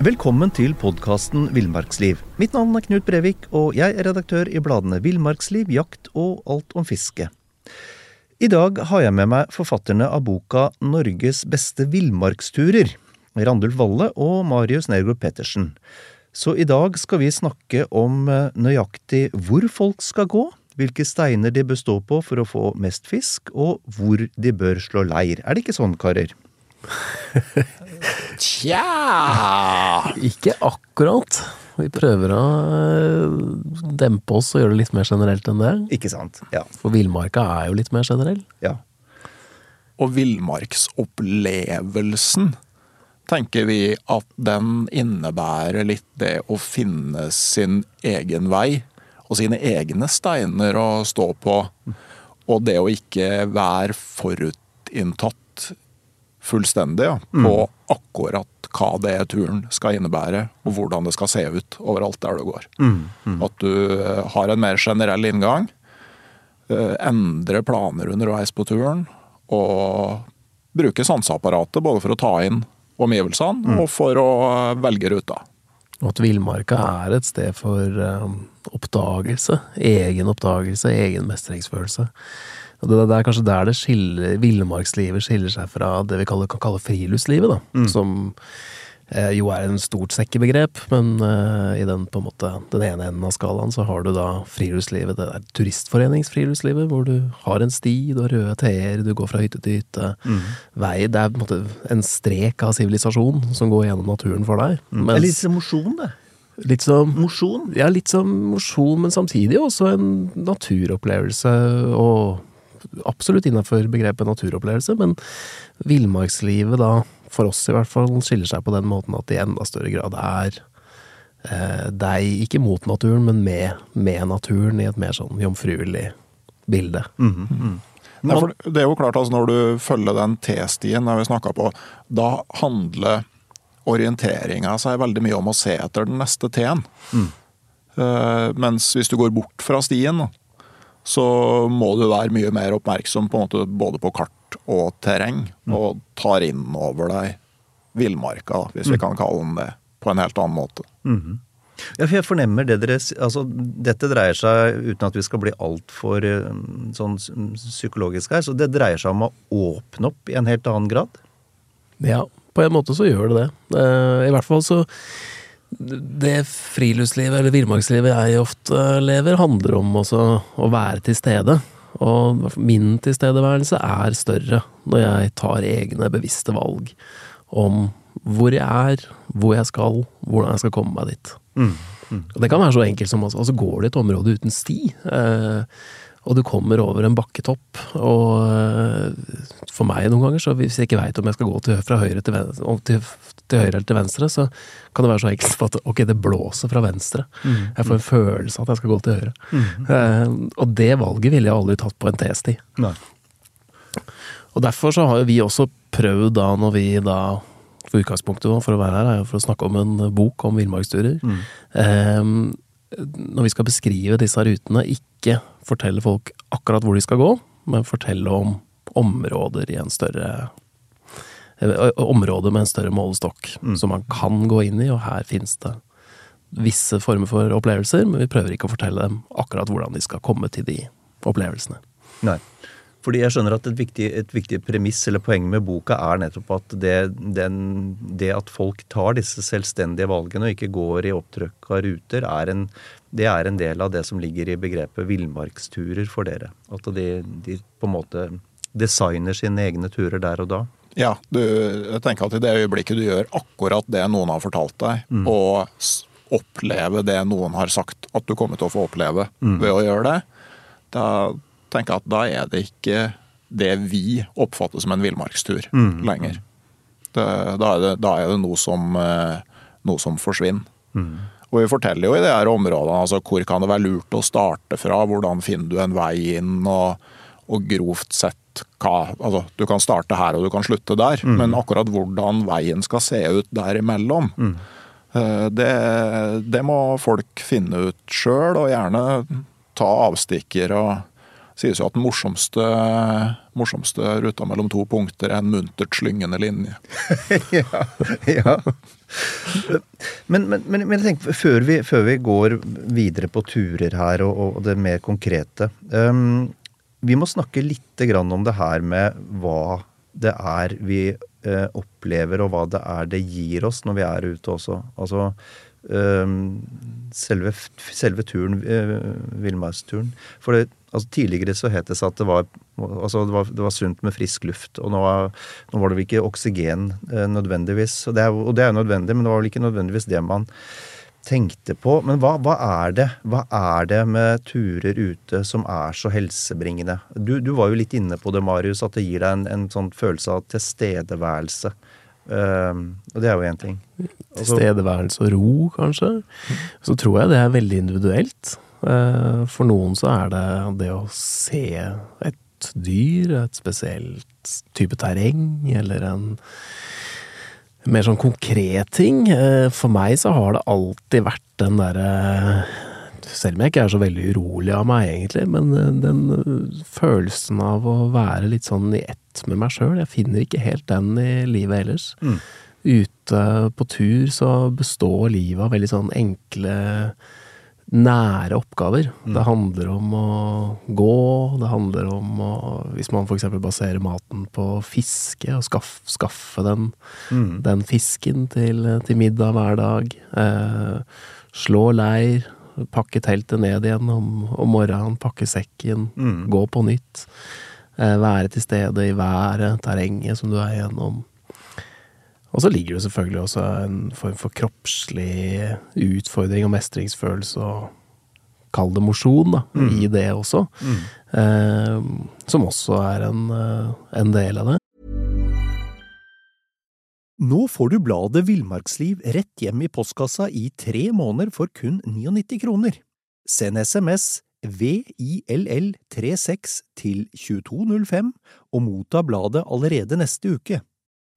Velkommen til podkasten Villmarksliv. Mitt navn er Knut Brevik, og jeg er redaktør i bladene Villmarksliv, Jakt og Alt om fiske. I dag har jeg med meg forfatterne av boka Norges beste villmarksturer, Randulf Valle og Marius Nergård Pettersen. Så i dag skal vi snakke om eh, nøyaktig hvor folk skal gå, hvilke steiner de bør stå på for å få mest fisk, og hvor de bør slå leir. Er det ikke sånn, karer? Tja Ikke akkurat. Vi prøver å øh, dempe oss og gjøre det litt mer generelt enn det. Ikke sant? Ja. For villmarka er jo litt mer generell. ja. Og villmarksopplevelsen tenker vi at den innebærer litt det å finne sin egen vei og sine egne steiner å stå på. Og det å ikke være forutinntatt fullstendig ja, på akkurat hva det turen skal innebære, og hvordan det skal se ut overalt der du går. At du eh, har en mer generell inngang, eh, endre planer underveis på turen, og bruke sanseapparatet både for å ta inn omgivelsene og for å eh, velge ruta. Og at villmarka er et sted for oppdagelse. Egen oppdagelse, egen mestringsfølelse. Og det, det er kanskje der det skiller villmarkslivet skiller seg fra det vi kaller, kan kalle friluftslivet, da. Som eh, jo er en stort sekkebegrep, men eh, i den på en måte den ene enden av skalaen så har du da friluftslivet, det der turistforeningsfriluftslivet, hvor du har en sti, du har røde t-er, du går fra hytte til hytte. Vei, det er på en måte en strek av sivilisasjon som går gjennom naturen for deg. Det er litt som mosjon, det. litt som Mosjon. ja, litt som mosjon, men samtidig også en naturopplevelse, og absolutt innafor begrepet naturopplevelse, men villmarkslivet da, for oss i hvert fall, skiller seg på den måten at det i enda større grad er eh, deg, ikke mot naturen, men med, med naturen i et mer sånn jomfruelig bilde. Nei, for det er jo klart altså Når du følger den T-stien vi snakka på, da handler orienteringa seg veldig mye om å se etter den neste T-en. Eh, mens hvis du går bort fra stien, så må du være mye mer oppmerksom på en måte både på kart og terreng, og tar inn over deg villmarka, hvis vi kan kalle den det, på en helt annen måte. Ja, for jeg fornemmer det dere Altså, dette dreier seg, uten at vi skal bli altfor eh, sånn psykologisk her, så det dreier seg om å åpne opp i en helt annen grad? Ja, på en måte så gjør det det. Eh, I hvert fall så Det friluftslivet, eller villmarkslivet jeg ofte lever, handler om også å være til stede. Og min tilstedeværelse er større når jeg tar egne bevisste valg om hvor jeg er, hvor jeg skal, hvordan jeg skal komme meg dit. Og det kan være så enkelt som altså går du et område uten sti, eh, og du kommer over en bakketopp, og eh, for meg noen ganger, så hvis jeg ikke veit om jeg skal gå til, fra høyre til, venstre, til, til høyre eller til venstre, så kan det være så enkelt for at ok, det blåser fra venstre. Jeg får en følelse av at jeg skal gå til høyre. Eh, og det valget ville jeg aldri tatt på en T-sti. Nei. Og derfor så har jo vi også prøvd da, når vi da For utgangspunktet for å være her, er jo for å snakke om en bok om villmarksturer. Eh, når vi skal beskrive disse rutene, ikke fortelle folk akkurat hvor de skal gå, men fortelle om områder i en større eh, Områder med en større målestokk, som man kan gå inn i, og her finnes det visse former for opplevelser, men vi prøver ikke å fortelle dem akkurat hvordan de skal komme til de opplevelsene. Nei. Fordi jeg skjønner at et viktig, et viktig premiss eller poeng med boka er nettopp at det, den, det at folk tar disse selvstendige valgene og ikke går i opptrykka ruter, er en, det er en del av det som ligger i begrepet villmarksturer for dere. At de, de på en måte designer sine egne turer der og da. Ja, du, jeg tenker at i det øyeblikket du gjør akkurat det noen har fortalt deg, og oppleve det noen har sagt at du kommer til å få oppleve ved å gjøre det, da tenker jeg at da er det ikke det vi oppfatter som en villmarkstur lenger. Det, da, er det, da er det noe som, eh, noe som forsvinner. Og vi forteller jo i de her områdene altså hvor kan det være lurt å starte fra, hvordan finner du en vei inn, og, og grovt sett hva altså, Du kan starte her og du kan slutte der, men akkurat hvordan veien skal se ut derimellom, mm. det, det må folk finne ut sjøl, og gjerne ta avstikker og, sies jo at den morsomste, morsomste ruta mellom to punkter er en muntert slyngende linje. ja, ja. Men, men, men, men jeg tenker, før vi, før vi går videre på turer her og, og det mer konkrete um, Vi må snakke litt om det her med hva det er vi eh, opplever, og hva det er det gir oss når vi er ute også. Altså eh, selve, selve turen, eh, villmarksturen. For det, altså, tidligere så het det seg at det var, altså, det, var, det var sunt med frisk luft. Og nå, nå var det vel ikke oksygen uh, nødvendigvis. Og det, er, og det er nødvendig, men det var vel ikke nødvendigvis det man tenkte på. Men hva, hva, er det Hva er det med turer ute som er så helsebringende? Du, du var jo litt inne på det, Marius, at det gir deg en, en sånn følelse av tilstedeværelse. Uh, og det er jo én ting. Tilstedeværelse og ro, kanskje. Så tror jeg det er veldig individuelt. Uh, for noen så er det det å se et dyr, et spesielt type terreng, eller en mer sånn konkret ting. Eh, for meg så har det alltid vært den derre Selv om jeg ikke er så veldig urolig av meg, egentlig, men eh, den eh, følelsen av å være litt sånn i ett med meg sjøl, jeg finner ikke helt den i livet ellers. Mm. Ute på tur så består livet av veldig sånn enkle nære oppgaver. Mm. Det handler om å gå, det handler om å Hvis man f.eks. baserer maten på fiske, og skaff, skaffe den, mm. den fisken til, til, middag hver dag. Eh, slå leir, pakke teltet ned igjen om, om morgenen, pakke sekken, mm. gå på nytt. Eh, være til stede i været, terrenget som du er igjennom. Og så ligger det selvfølgelig også en form for kroppslig utfordring og mestringsfølelse og Kall det mosjon, da, mm. i det også. Mm. Eh, som også er en, eh, en, del av det. Nå får du bladet Villmarksliv rett hjem i postkassa i tre måneder for kun 99 kroner. Send SMS VILL36 til 2205 og motta bladet allerede neste uke.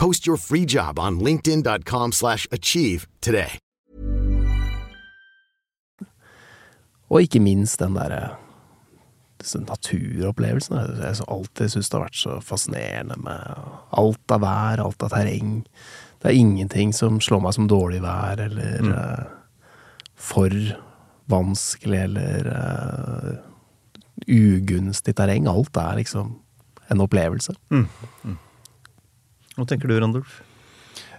Post your free job on linkedin.com slash achieve today. Og ikke minst den derre naturopplevelsen. Jeg har alltid syntes det har vært så fascinerende med alt av vær, alt av terreng. Det er ingenting som slår meg som dårlig vær, eller mm. uh, for vanskelig, eller uh, ugunstig terreng. Alt er liksom en opplevelse. Mm. Mm. Hva tenker du, Randulf?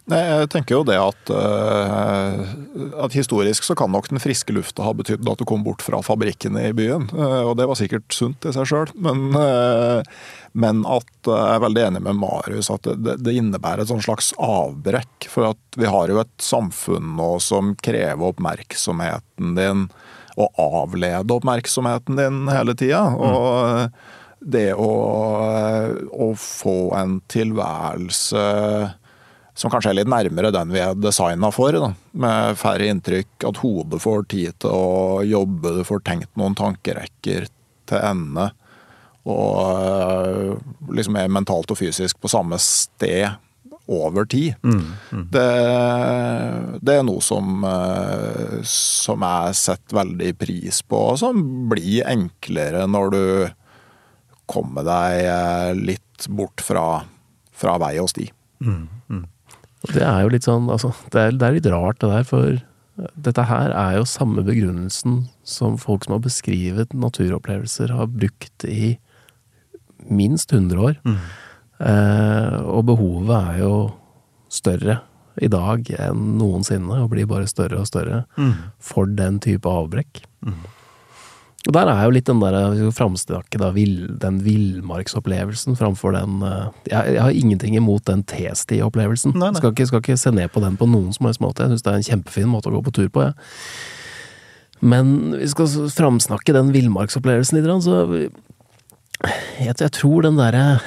Nei, jeg tenker jo det at, uh, at, historisk så kan nok den friske lufta ha betydd at du kom bort fra fabrikkene i byen. Uh, og det var sikkert sunt i seg sjøl. Men, uh, men, at jeg er veldig enig med Marius at det, det, innebærer et sånn slags avbrekk. For at vi har jo et samfunn nå som krever oppmerksomheten din, og avleder oppmerksomheten din hele tida. Mm. Det å, å, få en tilværelse som kanskje er litt nærmere den vi er designa for, da. med færre inntrykk, at hodet får tid til å jobbe, du får tenkt noen tankerekker til ende. Og eh, liksom er mentalt og fysisk på samme sted over tid. Mm, mm. Det, det, er noe som, eh, som jeg setter veldig pris på, og som blir enklere når du komme deg eh, litt bort fra, fra vei og sti. Mm, mm. Det er jo litt sånn, altså, det er, det er, litt rart det der, for dette her er jo samme begrunnelsen som folk som har beskrevet naturopplevelser, har brukt i minst 100 år. Mm. Eh, og behovet er jo større i dag enn noensinne, og blir bare større og større, mm. for den type avbrekk. Mm. Og der er jo litt den der framsnakke, den villmarksopplevelsen framfor den uh, jeg, jeg, har ingenting imot den T-sti-opplevelsen. Skal, skal ikke se ned på den på noen som helst måte. Jeg syns det er en kjempefin måte å gå på tur på, jeg. Ja. Men vi skal framsnakke den villmarksopplevelsen litt, så Jeg, jeg tror den derre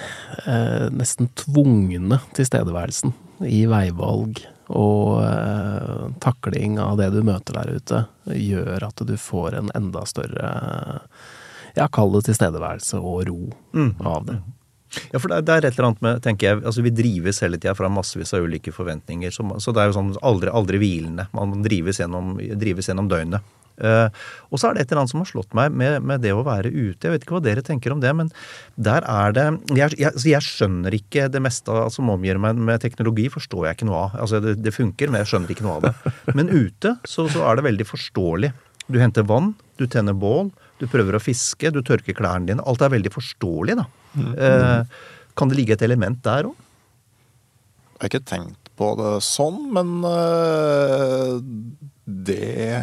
uh, nesten tvungne tilstedeværelsen i veivalg og eh, takling av det du møter der ute, gjør at du får en enda større ja, kall det tilstedeværelse og ro av det. Ja, for det er, det er et eller annet med, tenker jeg, altså Vi drives hele tida fra massevis av ulike forventninger. Så, så det er jo sånn aldri, aldri hvilende. Man drives gjennom, drives gjennom døgnet. Eh, og så er det et eller annet som har slått meg med, med, det å være ute. Jeg vet ikke hva dere tenker om det, men der er det Jeg, jeg, altså jeg skjønner ikke det meste som som omgir meg med teknologi, forstår jeg ikke noe av. Altså det, det funker, men jeg skjønner ikke noe av det. Men ute så, så er det veldig forståelig. Du henter vann, du tenner bål, du prøver å fiske, du tørker klærne dine. Alt er veldig forståelig, da. Eh, kan det ligge et element der òg? Jeg har ikke tenkt på det sånn, men øh, det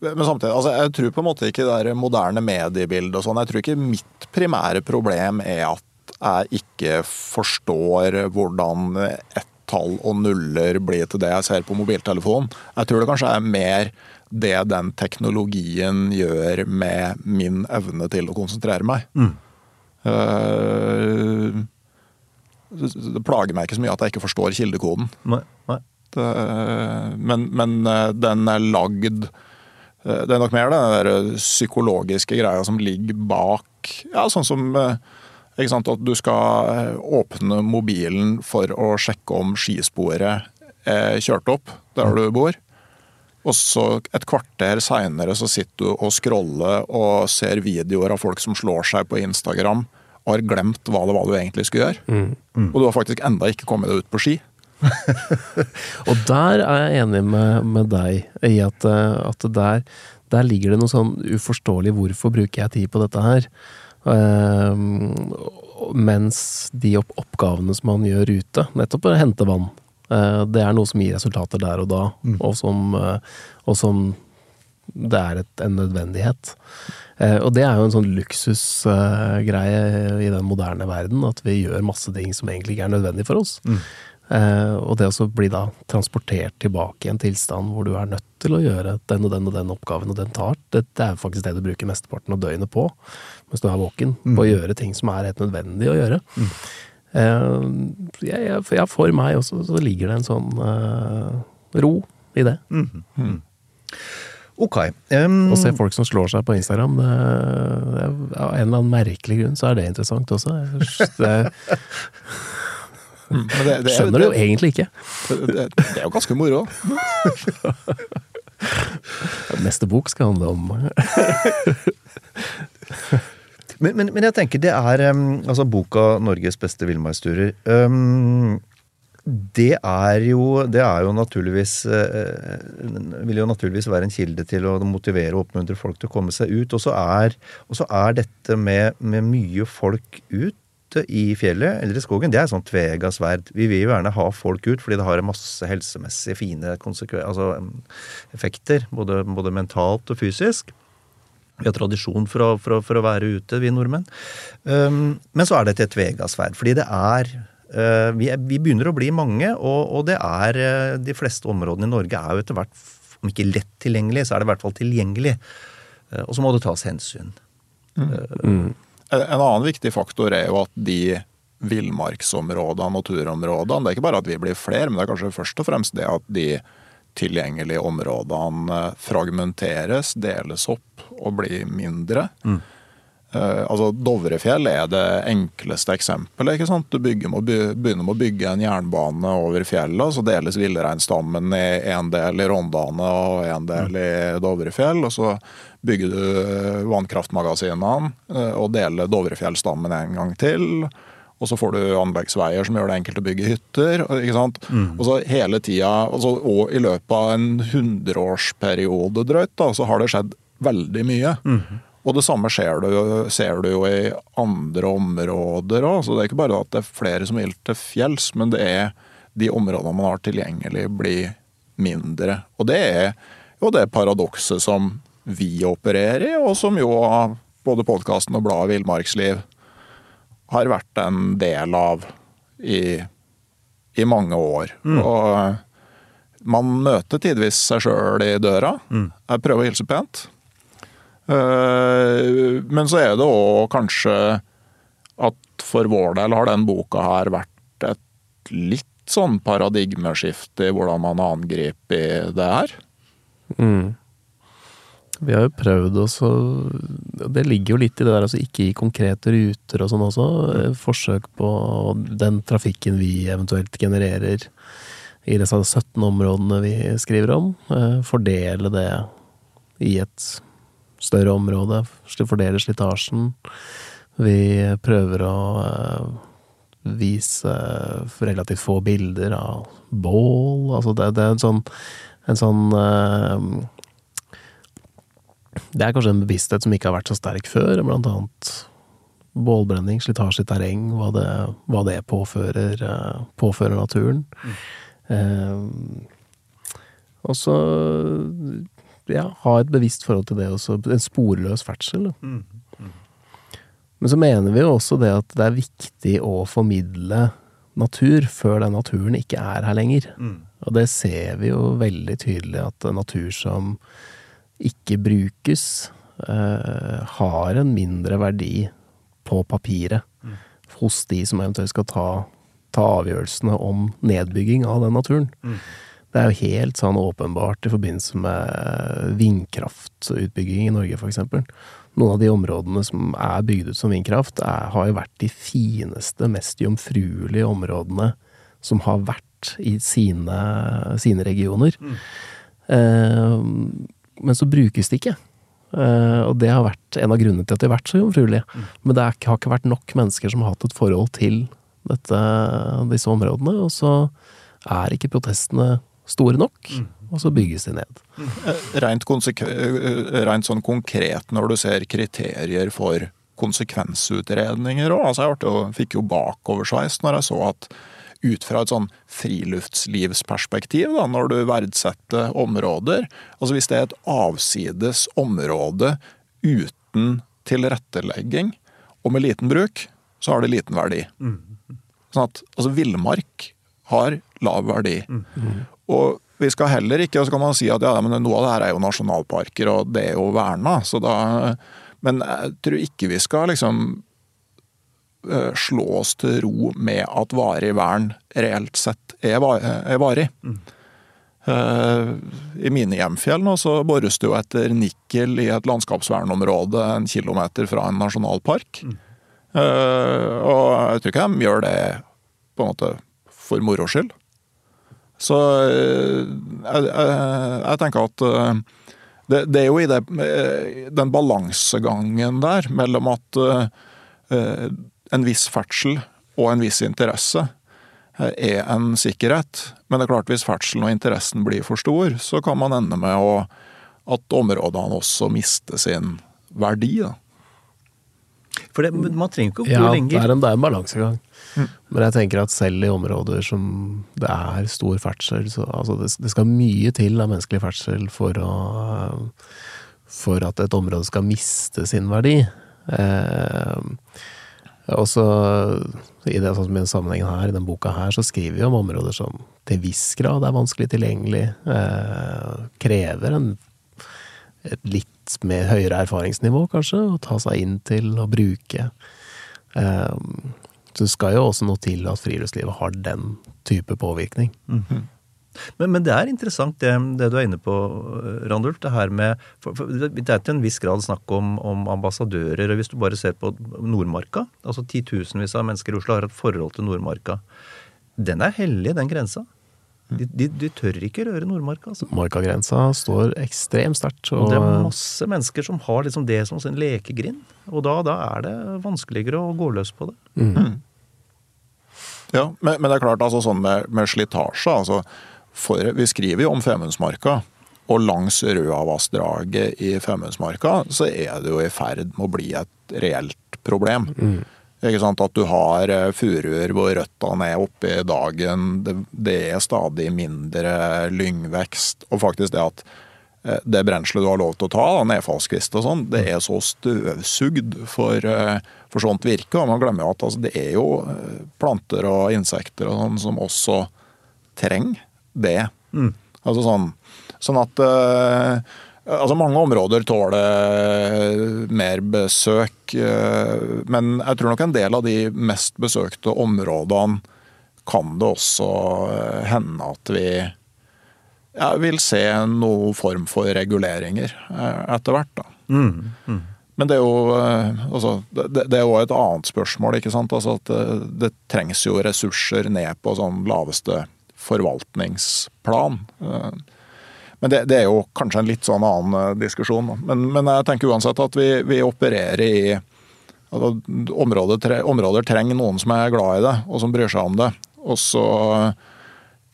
Men samtidig, altså, jeg tror på en måte ikke det der moderne mediebildet og sånn. Jeg tror ikke mitt primære problem er at jeg ikke forstår hvordan ett tall og nuller blir til det jeg ser på mobiltelefonen. Jeg tror det kanskje er mer det den teknologien gjør med min evne til å konsentrere meg. Mm. Uh, det plager meg ikke så mye at jeg ikke forstår kildekoden. Nei, nei. Det, men, men, den er lagd Det er nok mer den der psykologiske greia som ligger bak Ja, sånn som ikke sant, at du skal åpne mobilen for å sjekke om skisporet er kjørt opp der du bor. Og så et kvarter seinere så sitter du og scroller og ser videoer av folk som slår seg på Instagram og har glemt hva det var du egentlig skulle gjøre. Mm. Mm. Og du har faktisk enda ikke kommet deg ut på ski. og der er jeg enig med, med deg i at, at der, der, ligger det noe sånn uforståelig hvorfor bruker jeg tid på dette her? Uh, mens de opp oppgavene som man gjør ute, nettopp å hente vann, uh, det er noe som gir resultater der og da, mm. og, som, uh, og, som, det er et, en nødvendighet. Og det er jo en sånn luksusgreie i den moderne verden, at vi gjør masse ting som egentlig ikke er nødvendig for oss. Mm. Uh, og det å bli da transportert tilbake i en tilstand hvor du er nødt til å gjøre den og den og den oppgaven, og den tar, det, er faktisk det du bruker mesteparten av døgnet på mens du er våken. Mm. På å gjøre ting som er helt nødvendig å gjøre. Mm. Uh, jeg, jeg, for meg også så ligger det en sånn uh, ro i det. Mm. Ok. Um, Å se folk som slår seg på Instagram, det, det, av en eller annen merkelig grunn så er det interessant også. Det, Mm. Det, det, Skjønner det, jo egentlig ikke. Det, er jo ganske moro. Neste bok skal handle om men, men, men, jeg tenker det er Altså, boka 'Norges beste villmarksturer' um, det er jo Det er jo naturligvis uh, Vil jo naturligvis være en kilde til å motivere og oppmuntre folk til å komme seg ut. Og så er, er, dette med, med mye folk ut ute i fjellet eller i skogen, det er sånn tvega sverd. Vi vil jo gjerne ha folk ut fordi det har masse helsemessige fine altså, effekter. Både, både, mentalt og fysisk. Vi har tradisjon for å, for å, for å være ute, vi nordmenn. Um, men så er det et tvega sverd. Fordi det er uh, vi, er, vi, begynner å bli mange, og, og det er uh, De fleste områdene i Norge er jo etter hvert, om ikke lett tilgjengelig, så er det i hvert fall tilgjengelig. Uh, og så må det tas hensyn. Mm. Mm. En annen viktig faktor er jo at de villmarksområdene og turområdene Det er ikke bare at vi blir flere, men det er kanskje først og fremst det at de tilgjengelige områdene fragmenteres, deles opp og blir mindre. Mm. Uh, altså Dovrefjell er det enkleste eksempelet. ikke sant? Du bygger, må begynner med å bygge en jernbane over fjellet, så deles villreinstammen i en del i Rondane og en del i Dovrefjell. og Så bygger du eh, vannkraftmagasinene uh, og deler Dovrefjellstammen en gang til. Og så får du anleggsveier som gjør det enkelt å bygge hytter. ikke sant? Mm. Og så hele tida, og, og i løpet av en hundreårsperiode drøyt, da, så har det skjedd veldig mye. Mm. Og det samme du, ser du jo i andre områder òg. Så det er ikke bare at det er flere som vil til fjells, men det er de områdene man har tilgjengelig, blir mindre. Og det er jo det paradokset som vi opererer i, og som jo både podkasten og bladet Villmarksliv har vært en del av i, i mange år. Mm. Og man møter tidvis seg sjøl i døra. Mm. Jeg prøver å hilse pent. Eh, Men så er det òg kanskje at for vår del har den boka her vært et litt sånn paradigmeskifte i hvordan man angriper det her. Mm. Vi har jo prøvd også Det ligger jo litt i det der, altså ikke i konkrete ruter og sånn også. Mm. Forsøk på den trafikken vi eventuelt genererer i disse 17 områdene vi skriver om. eh, Fordele det i et større område. Fordele slitasjen. Vi prøver å eh, vise relativt få bilder av bål. Altså det, det er en sånn, en sånn eh, det er kanskje en bevissthet som ikke har vært så sterk før, blant annet bålbrenning, slitasje i terreng, hva det, hva det påfører, eh, påfører naturen. Eh, og så ja, ha et bevisst forhold til det også, en sporløs ferdsel. Mm. Men så mener vi jo også det at det er viktig å formidle natur før den naturen ikke er her lenger. Og det ser vi jo veldig tydelig at natur som ikke brukes, uh, har en mindre verdi på papiret hos de som eventuelt skal ta, ta avgjørelsene om nedbygging av den naturen. Det er jo helt sånn åpenbart i forbindelse med vindkraftutbygging i Norge, f.eks. Noen av de områdene som er bygd ut som vindkraft, er, har jo vært de fineste, mest jomfruelige områdene som har vært i sine, sine regioner. Eh, men så brukes det ikke. Uh, og det har vært en av grunnene til at de har vært så jomfruelige. Men det er, har ikke vært nok mennesker som har hatt et forhold til dette, disse områdene, og så er ikke protestene store nok, og så bygges de ned. Rent, eh, rent sånn konkret når du ser kriterier for konsekvensutredninger òg. Altså jeg jo, fikk jo bakoversveis når jeg så at ut fra et sånn friluftslivsperspektiv, da, når du verdsetter områder Altså hvis det er et avsides område uten tilrettelegging og med liten bruk, så har det liten verdi. Sånn at altså villmark har lav verdi. Og vi skal heller ikke, og så kan man si at ja, men noe av det her er jo nasjonalparker, og det er jo verna, så da Men jeg tror ikke vi skal liksom slå oss til ro med at varig vern reelt sett er, va- varig. Mm. I mine hjemfjell nå så bores det jo etter nikkel i et landskapsvernområde en kilometer fra en nasjonalpark. Mm. og jeg tror ikke de gjør det på en måte for moro skyld. Så eh, jeg, jeg, jeg tenker at eh, det, det er jo i det, eh, den balansegangen der mellom at eh, eh, en viss ferdsel og en viss interesse eh, er en sikkerhet. Men det er klart hvis ferdselen og interessen blir for stor, så kan man ende med å, at områdene også mister sin verdi. Da. For det, man trenger ikke å gå Ja, det lenger. er en, det er en balansegang. Men jeg tenker at selv i områder som det er stor ferdsel, så altså det, det skal mye til av menneskelig ferdsel for å For at et område skal miste sin verdi. Eh, og så, i det sånn den sammenhengen her, i den boka her, så skriver vi om områder som til viss grad er vanskelig tilgjengelig, eh, krever en et litt mer høyere erfaringsnivå, kanskje, å ta seg inn til å bruke. Eh, så det skal jo også noe til at friluftslivet har den type påvirkning. Men, men det er interessant det, det du er inne på, Randulf. Det her med for, for Det er til en viss grad snakk om, om ambassadører. og Hvis du bare ser på Nordmarka, altså titusenvis av mennesker i Oslo har et forhold til Nordmarka. Den er hellig, den grensa. De, de, de tør ikke røre Nordmarka. altså. Markagrensa står ekstremt sterkt. Og det er masse mennesker som har liksom det som sin lekegrind. Og da, da er det vanskeligere å gå løs på det. Ja, men, men det er klart, altså sånn med, med slitasje altså, for, Vi skriver jo om Femundsmarka. Og langs Røavassdraget i Femundsmarka så er det jo i ferd med å bli et reelt problem. Ikke sant? At du har eh, furuer hvor røttene er oppe i dagen. Det, det er stadig mindre lyngvekst. Og faktisk det at eh, det brenselet du har lov til å ta, da, nedfallskvist og sånn, det er så støvsugd for, eh, for sånt virke. Og man glemmer jo at altså, det er jo planter og insekter og sånn som også trenger det. Altså sånn, sånn at uh, Altså Mange områder tåler mer besøk, uh, men jeg tror nok en del av de mest besøkte områdene kan det også eh, hende at vi ja, vil se noen form for reguleringer eh, etter hvert. da. Mm, mm. Men det er jo altså, det, det er jo et annet spørsmål. ikke sant? Altså at det, det, trengs jo ressurser ned på sånn laveste forvaltningsplan. Men det, det, er jo kanskje en litt sånn annen eh, diskusjon. Men, men jeg tenker uansett at vi, vi opererer i altså, områder, tre, områder, trenger noen som er glad i det, og som bryr seg om det. Og så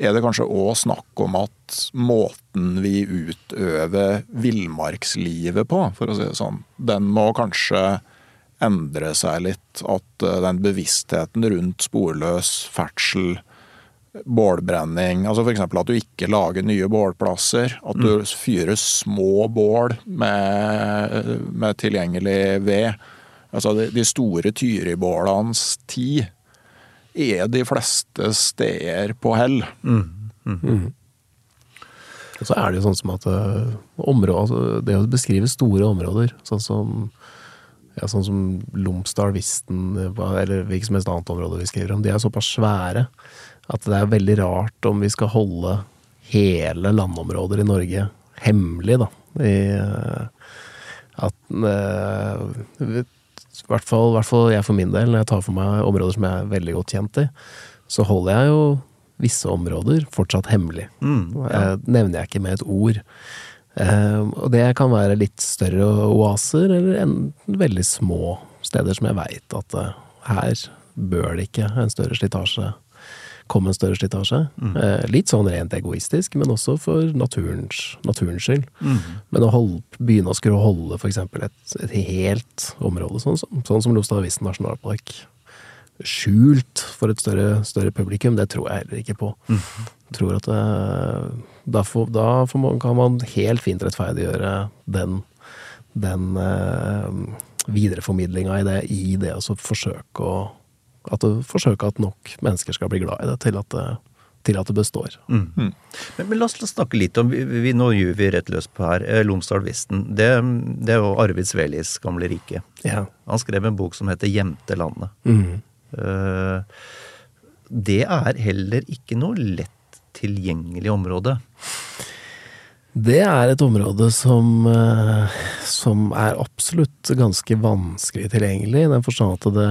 er det kanskje òg snakk om at måten vi utøver villmarkslivet på, for å si det sånn, den må kanskje endre seg litt. At eh, den bevisstheten rundt sporløs ferdsel bålbrenning. Altså F.eks. at du ikke lager nye bålplasser. At du mm. fyrer små bål med, med tilgjengelig ved. Altså De, de store tyribålenes tid er de fleste steder på hell. Mm. Mm. mm. Og så er det jo sånn som at uh, områder, altså det å beskrive store områder, sånn som ja, sånn som Lomsdal, Visten eller hvilket som helst annet område vi skriver om, de er såpass svære at det er veldig rart om vi skal holde hele landområder i Norge hemmelig, da. I, eh, at uh, i hvert fall, hvert fall jeg for min del, når jeg tar for meg områder som jeg er veldig godt kjent i, så holder jeg jo visse områder fortsatt hemmelig. Mm, ja. eh, nevner jeg ikke med et ord. Eh, og det kan være litt større oaser, eller en, veldig små steder som jeg veit at eh, her bør det ikke en større slitasje komme en større slitasje. Mm. Eh, litt sånn rent egoistisk, men også for naturens, naturens skyld. Mm. Men å holde, begynne å skulle holde f.eks. Et, et helt område, sånn, sånn som Lostavisen nasjonalpark, skjult for et større, større, publikum, det tror jeg heller ikke på. Mm. Jeg tror at eh, da, får, da får man, kan man helt fint rettferdiggjøre den, den eh, videreformidlinga i det, i det å forsøke å at du forsøker at nok mennesker skal bli glad i det til at det, til at det består. Mm. Mm. Men, men, la oss snakke litt om vi, vi, Nå gjør vi rett løs på her. Eh, Lomsdal-Visten. Det, det, er jo Arvid Svelis gamle rike. Ja. Han skrev en bok som heter 'Gjemte landet'. Mm. Uh, det er heller ikke noe lett tilgjengelig område. Det er et område som, uh, som er absolutt ganske vanskelig tilgjengelig, i den forstand at det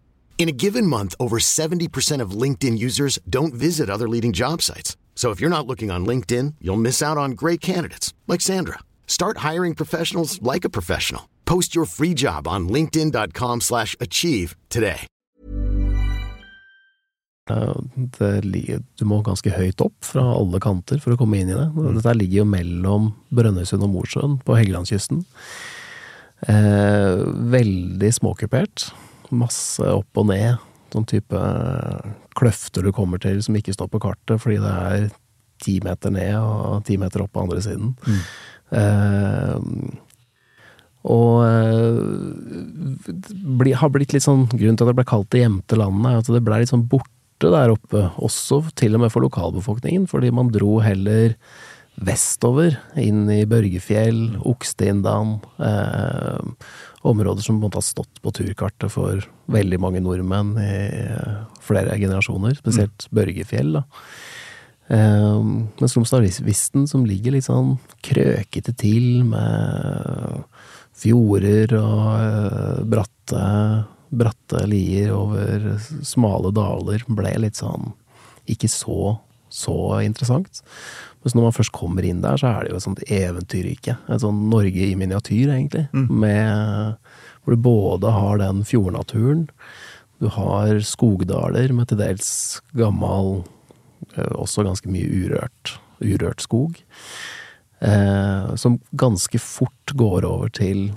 In a given month, over 70% of LinkedIn users don't visit other leading job sites. So if you're not looking on LinkedIn, you'll miss out on great candidates like Sandra. Start hiring professionals like a professional. Post your free job on linkedin.com/achieve today. du må ganske høyt opp fra alle kanter for å komme inn i det. Mm. Dette ligger jo mellom Brønnøysund og Mosjøen på Helgelandskysten. Eh, veldig småkupert masse opp og ned. Sånn type kløfter du kommer til som ikke står på kartet fordi det er ti meter ned og ti meter opp på andre siden. Mm. Eh, og eh, bli, har blitt litt sånn Grunnen til at det ble kalt det gjemte landet, er at det ble litt sånn borte der oppe. Også til og med for lokalbefolkningen, fordi man dro heller vestover, inn i Børgefjell, Oksteindan. Eh, områder som på en måte har stått på turkartet for veldig mange nordmenn i flere generasjoner, spesielt mm. Børgefjell. da. Um, mens Romsdalvisten, som ligger litt sånn krøkete til med fjorder og uh, bratte, bratte lier over smale daler, ble litt sånn ikke så, så interessant. Mens når man først kommer inn der, så er det jo et sånt eventyrrike. Et sånn Norge i miniatyr, egentlig. Mm. Med, hvor du både har den fjordnaturen, du har skogdaler med til dels gammel, eh, også ganske mye urørt, urørt skog. Eh, som ganske fort går over til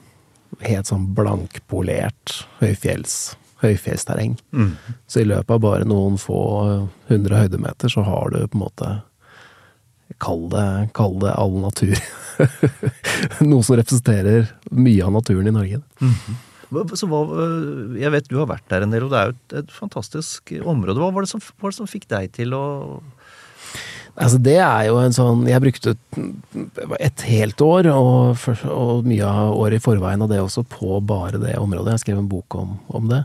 helt sånn blankpolert høyfjells, høyfjellsterreng. Så i løpet av bare noen få hundre høydemeter så har du på en måte Kall det, kall det all natur. Noe som representerer mye av naturen i Norge. Hva- Så hva, øh, jeg vet du har vært der en del, og det er jo et, et fantastisk område. Hva var, det som, var det som fikk deg til å Altså det er jo en sånn Jeg brukte et helt år, og, for, og mye av året i forveien av det også, på bare det området. Jeg skrev en bok om, om det.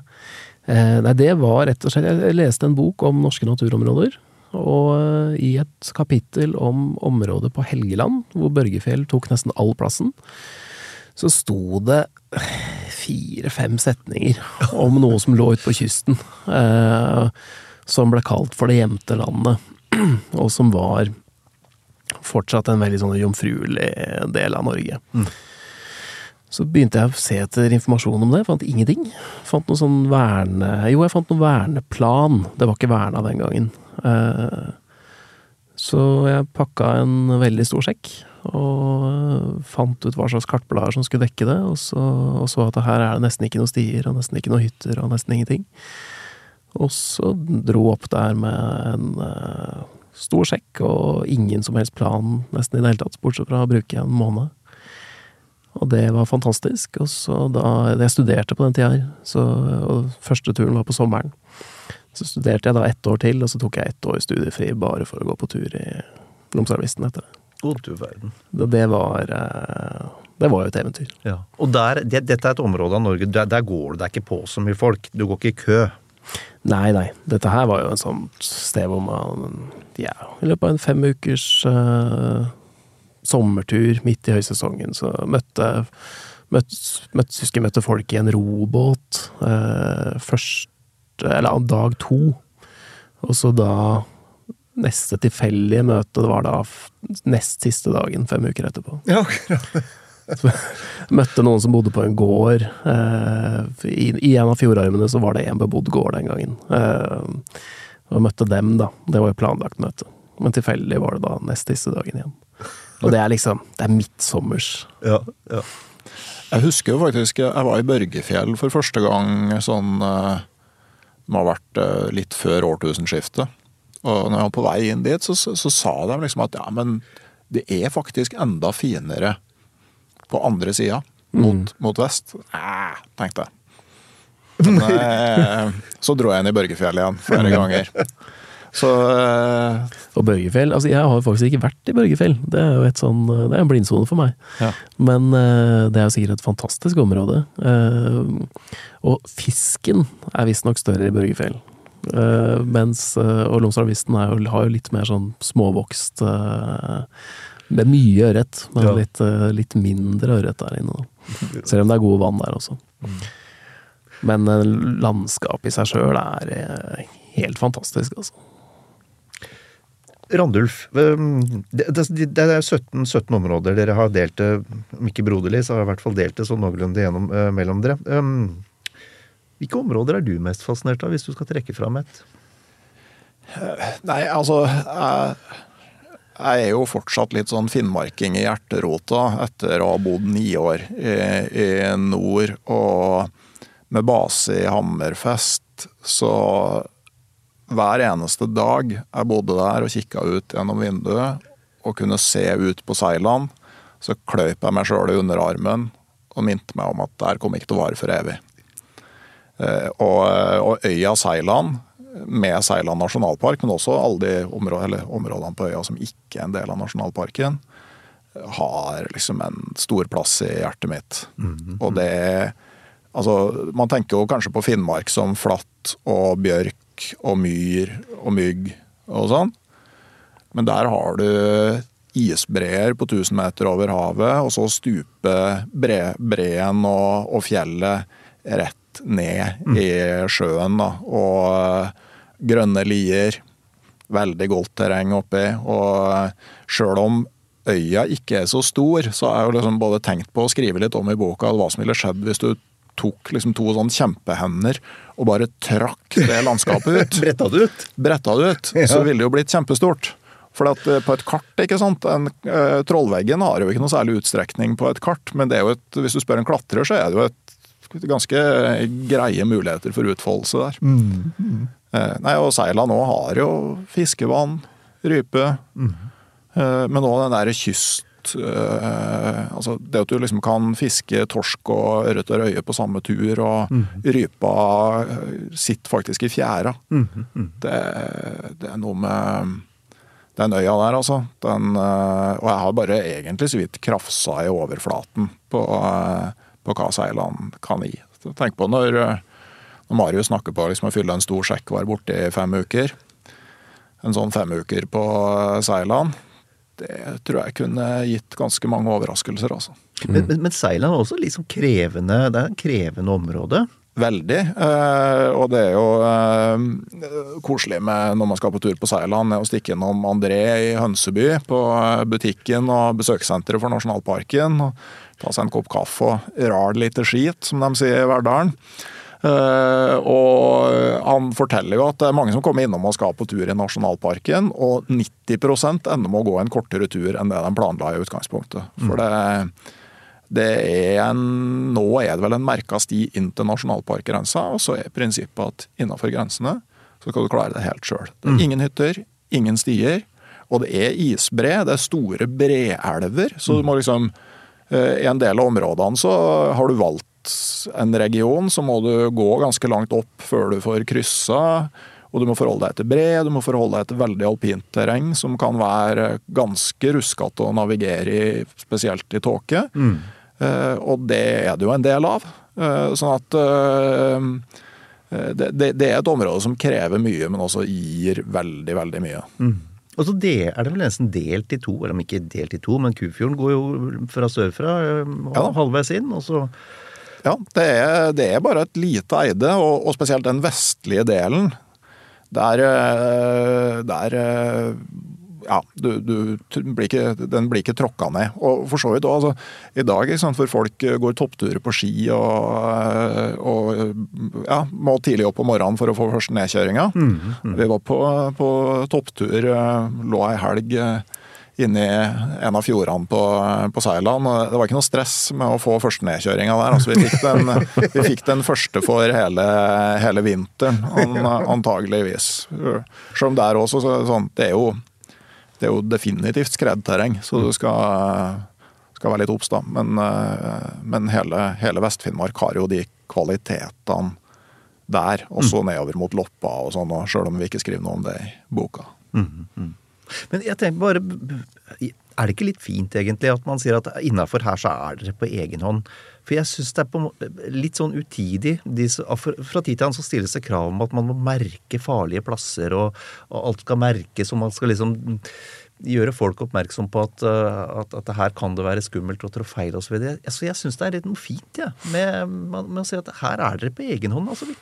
Eh, nei, det var rett og slett Jeg leste en bok om norske naturområder. Og eh, i et kapittel om området på Helgeland, hvor Børgefjell tok nesten all plassen, så sto det fire-fem setninger om noe som lå ute på kysten. Eh, som ble kalt for Det gjemte landet og som var fortsatt en veldig sånn jomfruelig del av Norge. Så begynte jeg å se etter informasjon om det, fant ingenting. Fant noe sånn verne... Jo, jeg fant noe verneplan, det var ikke verna den gangen. Eh, Så jeg pakka en veldig stor sekk, og fant ut hva slags kartblader som skulle dekke det, og så, og så at her er det nesten ikke noen stier, og nesten ikke noen hytter, og nesten ingenting. Og så dro opp der med en eh, stor sekk og ingen som helst plan nesten i det hele tatt, bortsett fra å bruke en måned. Og det var fantastisk. Og så da Jeg studerte på den tida her, så, og første turen var på sommeren. Så studerte jeg da ett år til, og så tok jeg ett år studiefri bare for å gå på tur i Lomsarvisten etter det. God du verden. Det var eh, Det var jo et eventyr. Ja. Og der, det, dette er et område av Norge, der, der går det deg ikke på så mye folk. Du går ikke i kø. Nei, nei. Dette her var jo en sånn sted hvor man Ja, i løpet av en fem ukers uh, sommertur midt i høysesongen, så møtte møtte, husker møtte folk i en robåt Uh, først Eller dag to. Og så da Neste tilfeldige møte, var da nest siste dagen, fem uker etterpå. Ja, Møtte noen som bodde på en gård. Eh, i, I en av fjordarmene så var det en bebodd gård den gangen. Eh, og møtte dem, da. Det var jo planlagt møte. Men tilfeldig var det da nest siste dagen igjen. Og det er liksom Det er midtsommers. ja, ja. Jeg husker jo faktisk jeg var i Børgefjell for første gang sånn eh, må ha vært eh, litt før årtusenskiftet. Og når jeg var på vei inn dit, så, så, så sa de liksom at ja, men det er faktisk enda finere på andre sida, mot, mot vest. Æh, tenkte jeg. Men eh, så dro jeg inn i Børgefjell igjen flere ganger. Så eh, Og Børgefjell Altså, jeg har faktisk ikke vært i Børgefjell. Det er jo et sånn Det er en blindsone for meg. Ja. Men eh, det er jo sikkert et fantastisk område. Eh, og fisken er visstnok større i Børgefjell. Eh, mens eh, Og Lomsdalvisten er har jo litt mer sånn småvokst eh, Med mye ørret, men Ja. litt, eh, litt mindre ørret der inne. Da. Selv om det er gode vann der også. Men eh, landskapet i seg sjøl er eh, helt fantastisk, altså. Randulf, um, det, det, er 17, 17 områder dere har delt det, om ikke broderlig, så har jeg i hvert fall delt det sånn noenlunde gjennom eh, mellom dere. Um, hvilke områder er du mest fascinert av, hvis du skal trekke fram et? Nei, altså jeg, jeg er jo fortsatt litt sånn finnmarking i hjerterota etter å ha bodd ni år i, i nord og med base i Hammerfest. Så hver eneste dag jeg bodde der og kikka ut gjennom vinduet og kunne se ut på seilene, så kløyp jeg meg sjøl i underarmen og minte meg om at det her kom ikke til å vare for evig. Eh, Og, og øya Seiland, med Seiland nasjonalpark, men også alle de områdene, eller områdene på øya som ikke er en del av nasjonalparken, har liksom en stor plass i hjertet mitt. Og det Altså, man tenker jo kanskje på Finnmark som flatt og bjørk og myr og mygg og sånn. Men der har du isbreer på 1000 meter over havet, og så stuper bre, breen og, og fjellet rett ned i sjøen. Da. Og eh, grønne lier. Veldig godt terreng oppi. Og sjøl om øya ikke er så stor, så har jeg jo liksom både tenkt på å skrive litt om i boka hva som ville skjedd hvis du tok liksom to sånn kjempehender og bare trakk det landskapet ut Bretta det ut? bretta det ut, så ville det jo blitt kjempestort. For at eh, på et kart, ikke sant en, eh, Trollveggen har jo ikke noe særlig utstrekning på et kart, men det er jo et, hvis du spør en klatrer, så er det jo et ganske greie muligheter for utfoldelse der. Mm. Mm. Eh, nei, og Seila nå har jo fiskevann, rype, mm. eh, men òg den derre kyst uh, altså Det at du liksom kan fiske torsk og ørret og røye på samme tur, og mm. rypa sitter faktisk i fjæra. Mm. Mm. Det, det, er noe med den øya der, altså. Den, uh, og jeg har bare egentlig så vidt krafsa i overflaten på, uh, på hva seilene kan gi. Tenk på når, når Marius snakker på liksom, å fylle en stor sekk og være borte i fem uker. En sånn fem uker på seilene det tror jeg kunne gitt ganske mange overraskelser, altså. Mm. Men, men, men Seiland er også liksom krevende, det er et krevende område? Veldig. Eh, og det er jo eh, koselig med når man skal på tur på Seiland, å stikke innom André i Hønseby, på butikken og besøkssenteret for nasjonalparken. og Ta seg en kopp kaffe og rar lite skit, som de sier i Verdalen. Uh, og han forteller jo at det er mange som kommer innom og skal på tur i nasjonalparken, og 90 ender med å gå en kortere tur enn det de planla i utgangspunktet. For mm. det, det er en, Nå er det vel en merka sti inn til nasjonalparkgrensa, og så er prinsippet at innenfor grensene så skal du klare det helt sjøl. Mm. ingen hytter, ingen stier, og det er isbre, det er store breelver, så du må liksom uh, I en del av områdene så har du valgt en region, så må du gå ganske langt opp før du får kryssa. Og du må forholde deg til bre, du må forholde deg til veldig alpint terreng, som kan være ganske ruskete å navigere i, spesielt i tåke. Mm. Uh, og det er det jo en del av. Uh, sånn at uh, det, det, det, er et område som krever mye, men også gir veldig, veldig mye. Mm. Og så det, er det vel nesten delt i to, eller om ikke delt i to, men Kufjorden går jo fra sørfra ja. halvveis inn, og så ja, det er, det er, bare et lite eide, og, og spesielt den vestlige delen. Der, eh, der eh, ja, du, du blir ikke, den blir ikke tråkka ned. Og for så vidt òg, altså, i dag sant, hvor folk går toppturer på ski og, og ja, må tidlig opp om morgenen for å få første nedkjøringa. Mm, mm. Vi var på, på topptur, eh, lå ei helg inni en av fjordene på, på Seiland. Det var ikke noe stress med å få første nedkjøringa der. Altså, vi, fikk den, vi, fikk den, første for hele, hele vinteren, antageligvis. Selv om det er så, sånn Det er jo, det er jo definitivt skredterreng, så du skal, skal være litt obs, da. Men, men hele, hele Vest-Finnmark har jo de kvalitetene der, også nedover mot Loppa og sånn, selv om vi ikke skriver noe om det i boka. Mm, mm. Men jeg tenker bare Er det ikke litt fint, egentlig, at man sier at innafor her så er dere på egen hånd? For jeg syns det er litt sånn utidig. fra tid til annen så stilles det krav om at man må merke farlige plasser, og, og alt skal merkes, og man skal liksom gjøre folk oppmerksom på at, at, at her kan det være skummelt og trå feil osv. Så, videre. så jeg syns det er litt noe fint ja, med, med, å si at her er dere på egen hånd. altså vi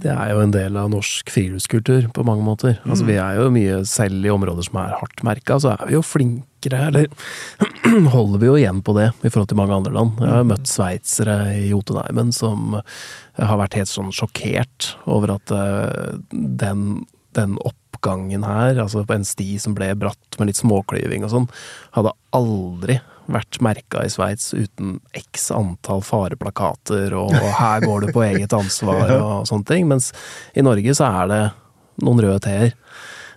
det er jo en del av norsk friluftskultur på mange måter. Mm. Altså, vi er jo mye, selv i områder som er hardt merka, så er vi jo flinkere, eller holder vi jo igjen på det i forhold til mange andre land. Jeg har møtt sveitsere i Jotunheimen som har vært helt sånn sjokkert over at uh, den, den oppgangen her, altså på en sti som ble bratt med litt småklyving og sånn, hadde aldri vært merka i Sveits uten x antall fareplakater og 'her går du på eget ansvar' og sånne ting. Mens i Norge så er det noen røde t-er.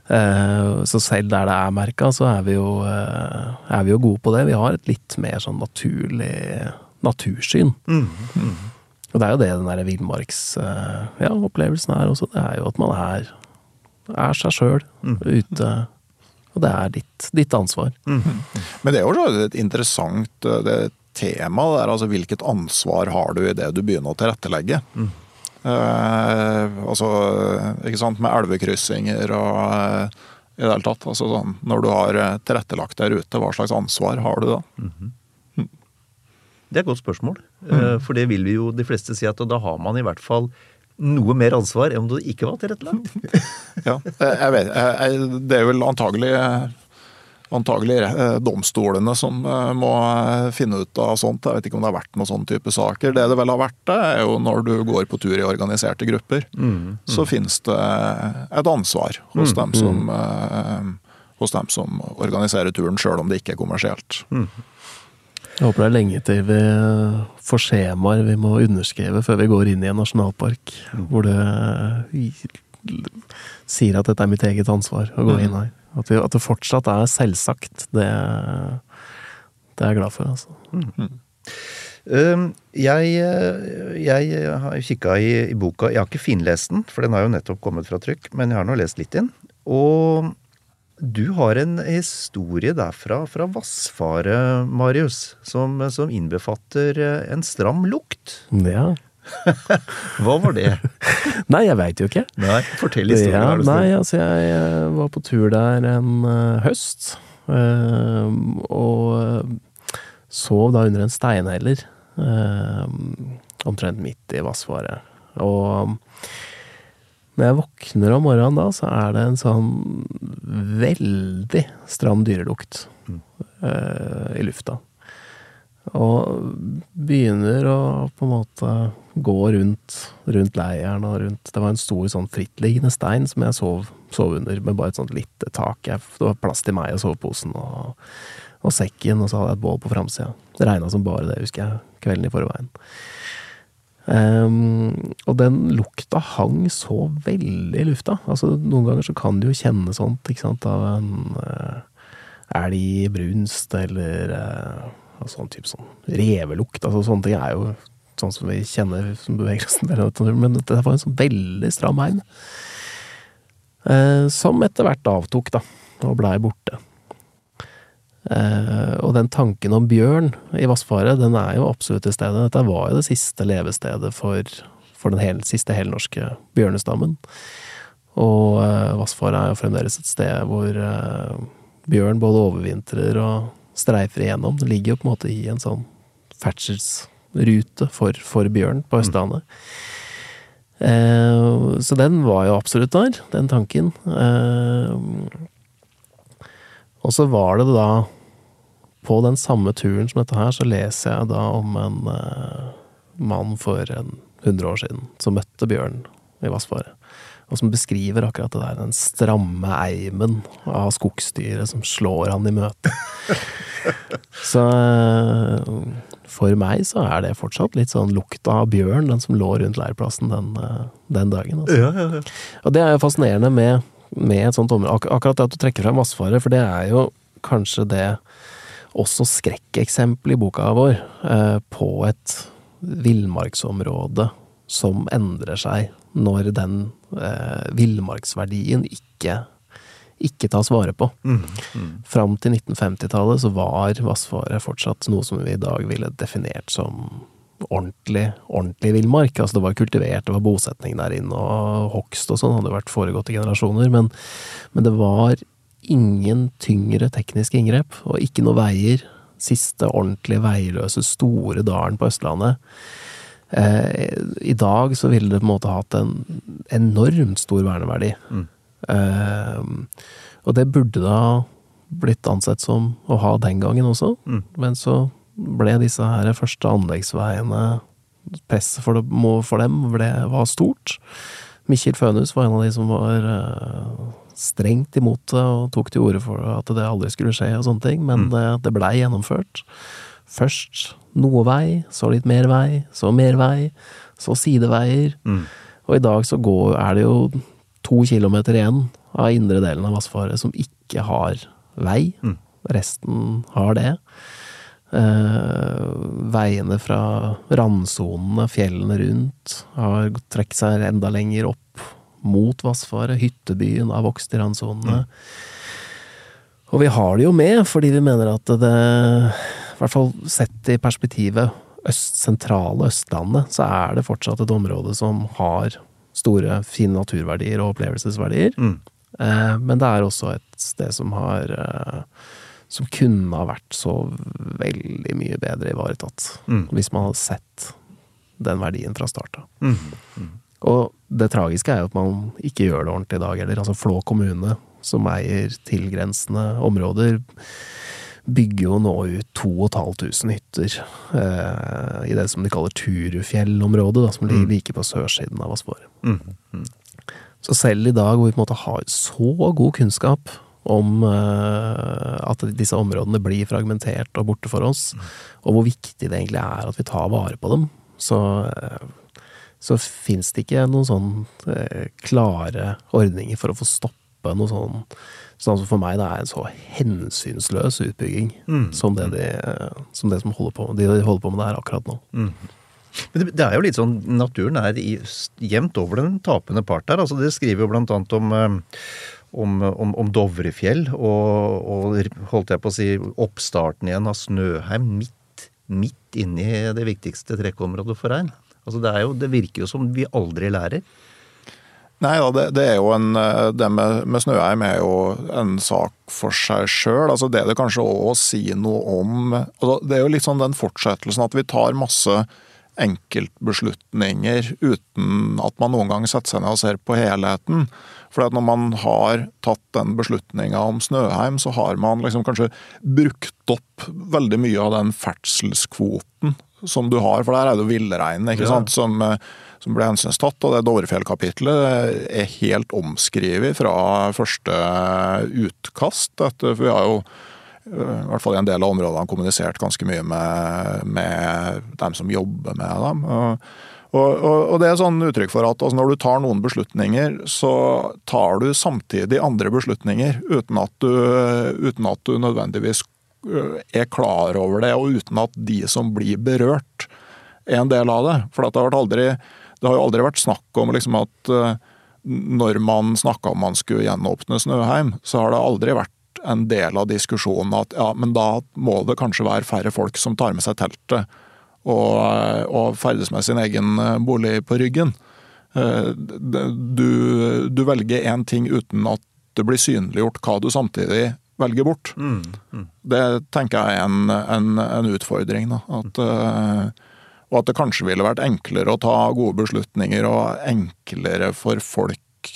Eh, så selv der det er merka, så er vi, jo, eh, er vi jo gode på det. Vi har et litt mer sånn naturlig natursyn. Mm, mm. Og det er jo det den derre villmarksopplevelsen ja, er også. Det er jo at man er, er seg sjøl mm. ute og det er ditt, ditt ansvar. Mm Men det er jo et interessant tema. det er altså hvilket ansvar har du i det du begynner å tilrettelegge? Mm. Eh, altså, ikke sant, med elvekryssinger og eh, i det hele tatt. Altså sånn, når du har eh, tilrettelagt deg ute, hva slags ansvar har du da? Mm -hmm. Det er et godt spørsmål. Mm. For det vil vi jo de fleste si at da har man i hvert fall noe mer ansvar enn om det ikke var tilrettelagt. ja, jeg vet, jeg, det er vel antagelig, antagelig eh, domstolene som eh, må finne ut av sånt. Jeg vet ikke om det har vært noen sånne type saker. Det det vel har vært, det er jo når du går på tur i organiserte grupper. Mm, mm. Så finnes det et ansvar hos mm, dem som mm. hos dem som organiserer turen, sjøl om det ikke er kommersielt. Jeg håper det er lenge til vi får skjemaer vi må underskrive før vi går inn i en nasjonalpark, hvor det sier at dette er mitt eget ansvar å gå inn her. At, vi, at det fortsatt er selvsagt, det, det er jeg glad for, altså. Mm. jeg, jeg har kikka i, i boka Jeg har ikke finlest den, for den har jo nettopp kommet fra trykk, men jeg har nå lest litt inn. Og du har en historie derfra fra Vassfaret, Marius, som, som innbefatter en stram lukt. Ja. Hva var det? Nei, jeg veit jo ikke. Nei, fortell historien. Ja, nei, altså jeg jeg var på tur der en uh, høst, Uh, og eh, sov da under en steinheller, Uh, omtrent midt i Vassfaret. Og når jeg våkner om morgenen da, så er det en sånn veldig stram dyrelukt uh, i lufta. Og begynner å på en måte gå rundt, rundt leiren og rundt Det var en stor sånn frittliggende stein som jeg sov, sov under, med bare et sånt lite tak. Jeg, det var plass til meg og soveposen og, og sekken, og så hadde jeg et bål på framsida. Det regna som bare det, husker jeg, kvelden i forveien. Ehm, og den lukta hang så veldig i lufta. Altså, noen ganger så kan du jo kjenne sånt, ikke sant, av en uh, elg i brunst, eller uh, sånn type sånn revelukt. Altså, sånne ting er jo sånn som vi kjenner som beveger men det var en sånn veldig stram heim. Uh, som etter hvert avtok, da, og blei borte. Eh, og den tanken om bjørn i Vassfaret, den er jo absolutt til stede. Dette var jo det siste levestedet for, for den hel, siste helnorske bjørnestammen. Og uh, Vassfaret er jo fremdeles et sted hvor uh, bjørn både overvintrer og streifer igjennom. Det ligger jo på en måte i en sånn ferdselsrute for, for bjørn på Østlandet. Eh, så den var jo absolutt der, den tanken. Eh, og så var det da På den samme turen som dette her, så leser jeg da om en eh, mann for en 100 år siden som møtte bjørn i Vassfaret. Og som beskriver akkurat det der, den stramme eimen av skogsdyret som slår han i møte. så eh, for meg så er det fortsatt litt sånn lukta av bjørn, den som lå rundt leirplassen den, eh, den dagen. Altså. Ja, ja, ja. Og det er jo fascinerende med, med et sånt område. Ak akkurat det at du trekker frem Vassfaret, for det er jo kanskje det også skrekkeksempel i boka vår eh, på et villmarksområde som endrer seg når den eh, villmarksverdien ikke, ikke tas vare på. Fram til 1950-tallet så var Vassfaret fortsatt noe som vi i dag ville definert som ordentlig, ordentlig villmark. Altså det var kultivert, det var bosetning der inne, og hogst og sånn hadde vært foregått i generasjoner, men, men det var ingen tyngre tekniske inngrep, og ikke noe veier. Siste ordentlig veiløse, store dalen på Østlandet. Eh, I dag så ville det på en måte hatt en enormt stor verneverdi. Eh, og det burde da blitt ansett som å ha den gangen også, men så ble disse her første anleggsveiene Presset for, for dem ble, var stort. Mikkel Fønhus var en av de som var eh, strengt imot det og tok til orde for at det aldri skulle skje og sånne ting, men det, det blei gjennomført. Først noe vei, så litt mer vei, så mer vei, så sideveier. Og i dag så går, er det jo to kilometer igjen av indre delen av Vassfaret som ikke har vei. Resten har det. Eh, veiene fra randsonene, fjellene rundt, har trukket seg enda lenger opp mot Vassfaret. Hyttebyen har vokst i randsonene. Og vi har det jo med, fordi vi mener at det, i hvert fall sett i perspektivet øst, sentrale Østlandet, så er det fortsatt et område som har store, fine naturverdier og opplevelsesverdier. Eh, men det er også et sted som har eh, Som kunne ha vært så veldig mye bedre ivaretatt. Hvis man hadde sett den verdien fra start av. Og det tragiske er jo at man ikke gjør det ordentlig i dag heller. Altså Flå kommune, som eier tilgrensende områder, bygger jo nå ut 2500 hytter eh, i det som de kaller Turufjell-området, da, som ligger like på sørsiden av Vassfaret. Så selv i dag, hvor vi på en måte har så god kunnskap om eh, at disse områdene blir fragmentert og borte for oss, og hvor viktig det egentlig er at vi tar vare på dem, så, eh, så fins det ikke noen sånn eh, klare ordninger for å få stoppe noe sånn Sånn som for meg det er en så hensynsløs utbygging som, det de, som det som holder på, de holder på med der akkurat nå. Men det, det er jo litt sånn Naturen er i, jevnt over den tapende part her. Altså, det skriver jo blant annet om, eh, om, om, om Dovrefjell og, og holdt jeg på å si oppstarten igjen av Snøheim midt, midt inni det viktigste trekkområdet for rein. Altså, det, jo, det virker jo som vi aldri lærer. Nei da, det, det, er jo en Det med, med Snøheim er jo en sak for seg sjøl. Altså det det kanskje òg si noe om altså Det er jo litt sånn den fortsettelsen at vi tar masse enkeltbeslutninger uten at man noen gang setter seg ned og ser på helheten. For når man har tatt den beslutninga om Snøheim, så har man liksom kanskje brukt opp veldig mye av den ferdselskvoten som du har, for der er det jo villreinen ikke sant, som, som ble hensynstatt. Og det Dovrefjell-kapitlet er helt omskrevet fra første utkast. Etter, for vi har jo i hvert fall i en del av områdene kommunisert ganske mye med, med dem som jobber med dem. Og, og, og det er sånn uttrykk for at altså når du tar noen beslutninger, så tar du samtidig andre beslutninger uten at du, uten at du nødvendigvis er klar over det, og uten at de som blir berørt, er en del av det. For det har, aldri, det har jo aldri vært snakk om liksom at når man snakka om man skulle gjenåpne Snøheim, så har det aldri vært en del av diskusjonen at ja, men da må det kanskje være færre folk som tar med seg teltet og, og ferdes med sin egen bolig på ryggen. Du, du velger én ting uten at det blir synliggjort hva du samtidig velger bort. Mm, mm. Det tenker jeg er en, en, en utfordring. Da. At, og at det kanskje ville vært enklere å ta gode beslutninger og enklere for folk,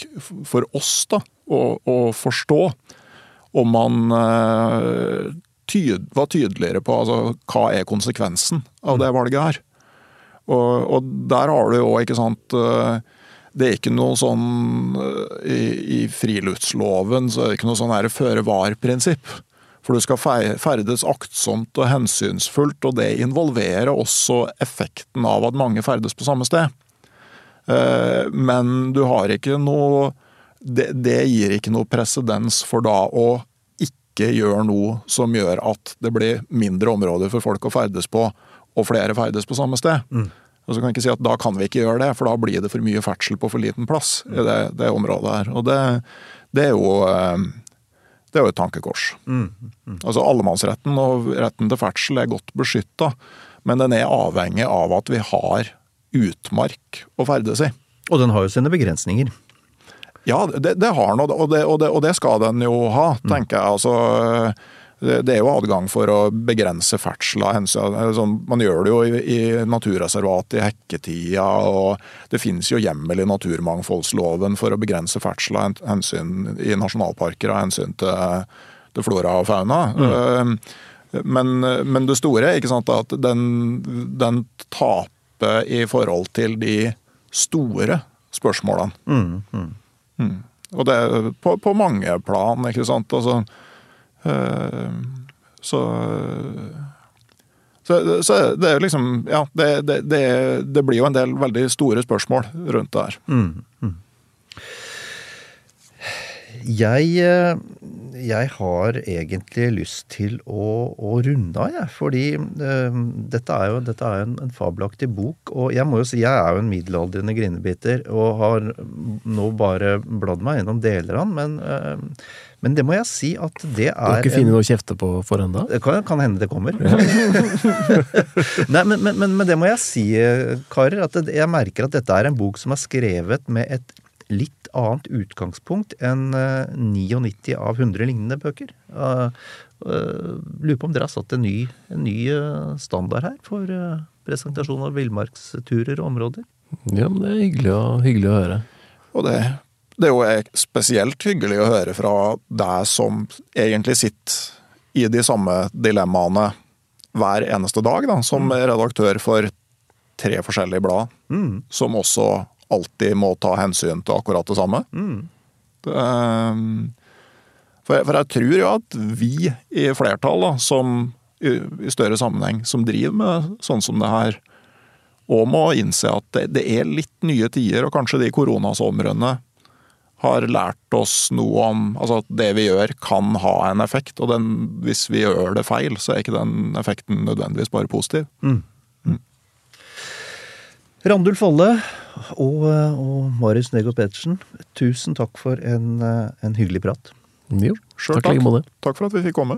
for oss, da, å, å forstå om man uh, tyd, var tydeligere på altså, hva er konsekvensen av det valget her. Og, og der har du jo ikke sant uh, Det er ikke noe sånn uh, i, i, friluftsloven så er det ikke noe sånn føre var-prinsipp. For du skal ferdes aktsomt og hensynsfullt, og det involverer også effekten av at mange ferdes på samme sted. Men du har ikke noe det, det gir ikke noe presedens for da å ikke gjøre noe som gjør at det blir mindre områder for folk å ferdes på, og flere ferdes på samme sted. Mm. Og så kan jeg ikke si at Da kan vi ikke gjøre det, for da blir det for mye ferdsel på for liten plass i det, det området her. Og det, det, er jo eh, det er jo et tankekors. Mm. Mm. Altså Allemannsretten og retten til ferdsel er godt beskytta, men den er avhengig av at vi har utmark å ferdes i. Og den har jo sine begrensninger. Ja, det, det har den, og det, og, og det, skal den jo ha, tenker jeg. altså det er jo adgang for å begrense ferdsel av hensyn sånn, Man gjør det jo i, naturreservat i hekketida, og det finnes jo hjemmel i naturmangfoldsloven for å begrense ferdsel av hensyn i nasjonalparker av hensyn til, til flora og fauna. Mm. Men, men, det store er at den, den taper i forhold til de store spørsmålene. Mm, mm. Mm. Og det på, på, mange plan, ikke sant. Altså, så, så, så det er liksom Ja, det, det, det, det, blir jo en del veldig store spørsmål rundt det her. Mm, mm. Jeg, eh, jeg, har egentlig lyst til å, å runde av, jeg. Fordi uh, dette er jo dette er en, en, fabelaktig bok. Og jeg må jo si, jeg er jo en middelaldrende grinebiter og har nå bare bladd meg gjennom deler av den. Men, uh, men det må jeg si at det er Du har ikke funnet noe å kjefte på for ennå? Det kan, kan, hende det kommer. Nei, men, men, men, det må jeg si, karer. At jeg merker at dette er en bok som er skrevet med et litt annet utgangspunkt enn 99 eh, av 100 lignende bøker. Uh, uh, lurer på om dere har satt en ny, en ny standard her for uh, presentasjon av villmarksturer og områder? Ja, men det er hyggelig å, hyggelig å høre. Og det, det, er jo spesielt hyggelig å høre fra deg som egentlig sitter i de samme dilemmaene hver eneste dag, da, som mm. redaktør for tre forskjellige blad, mm. som også alltid må ta hensyn til akkurat det samme. Mm. Det, for, For, for jeg tror jo at vi i flertall, da, som i, i større sammenheng, som driver med sånn som det her, og må innse at det, det er litt nye tider, og kanskje de koronasomrene har lært oss noe om altså at det vi gjør kan ha en effekt. Og den, hvis vi gjør det feil, så er ikke den effekten nødvendigvis bare positiv. Randulf Olle og, og Marius Nego Pettersen, tusen takk for en, en hyggelig prat. Jo, Sjøl takk Takk. like. Takk for at vi fikk komme.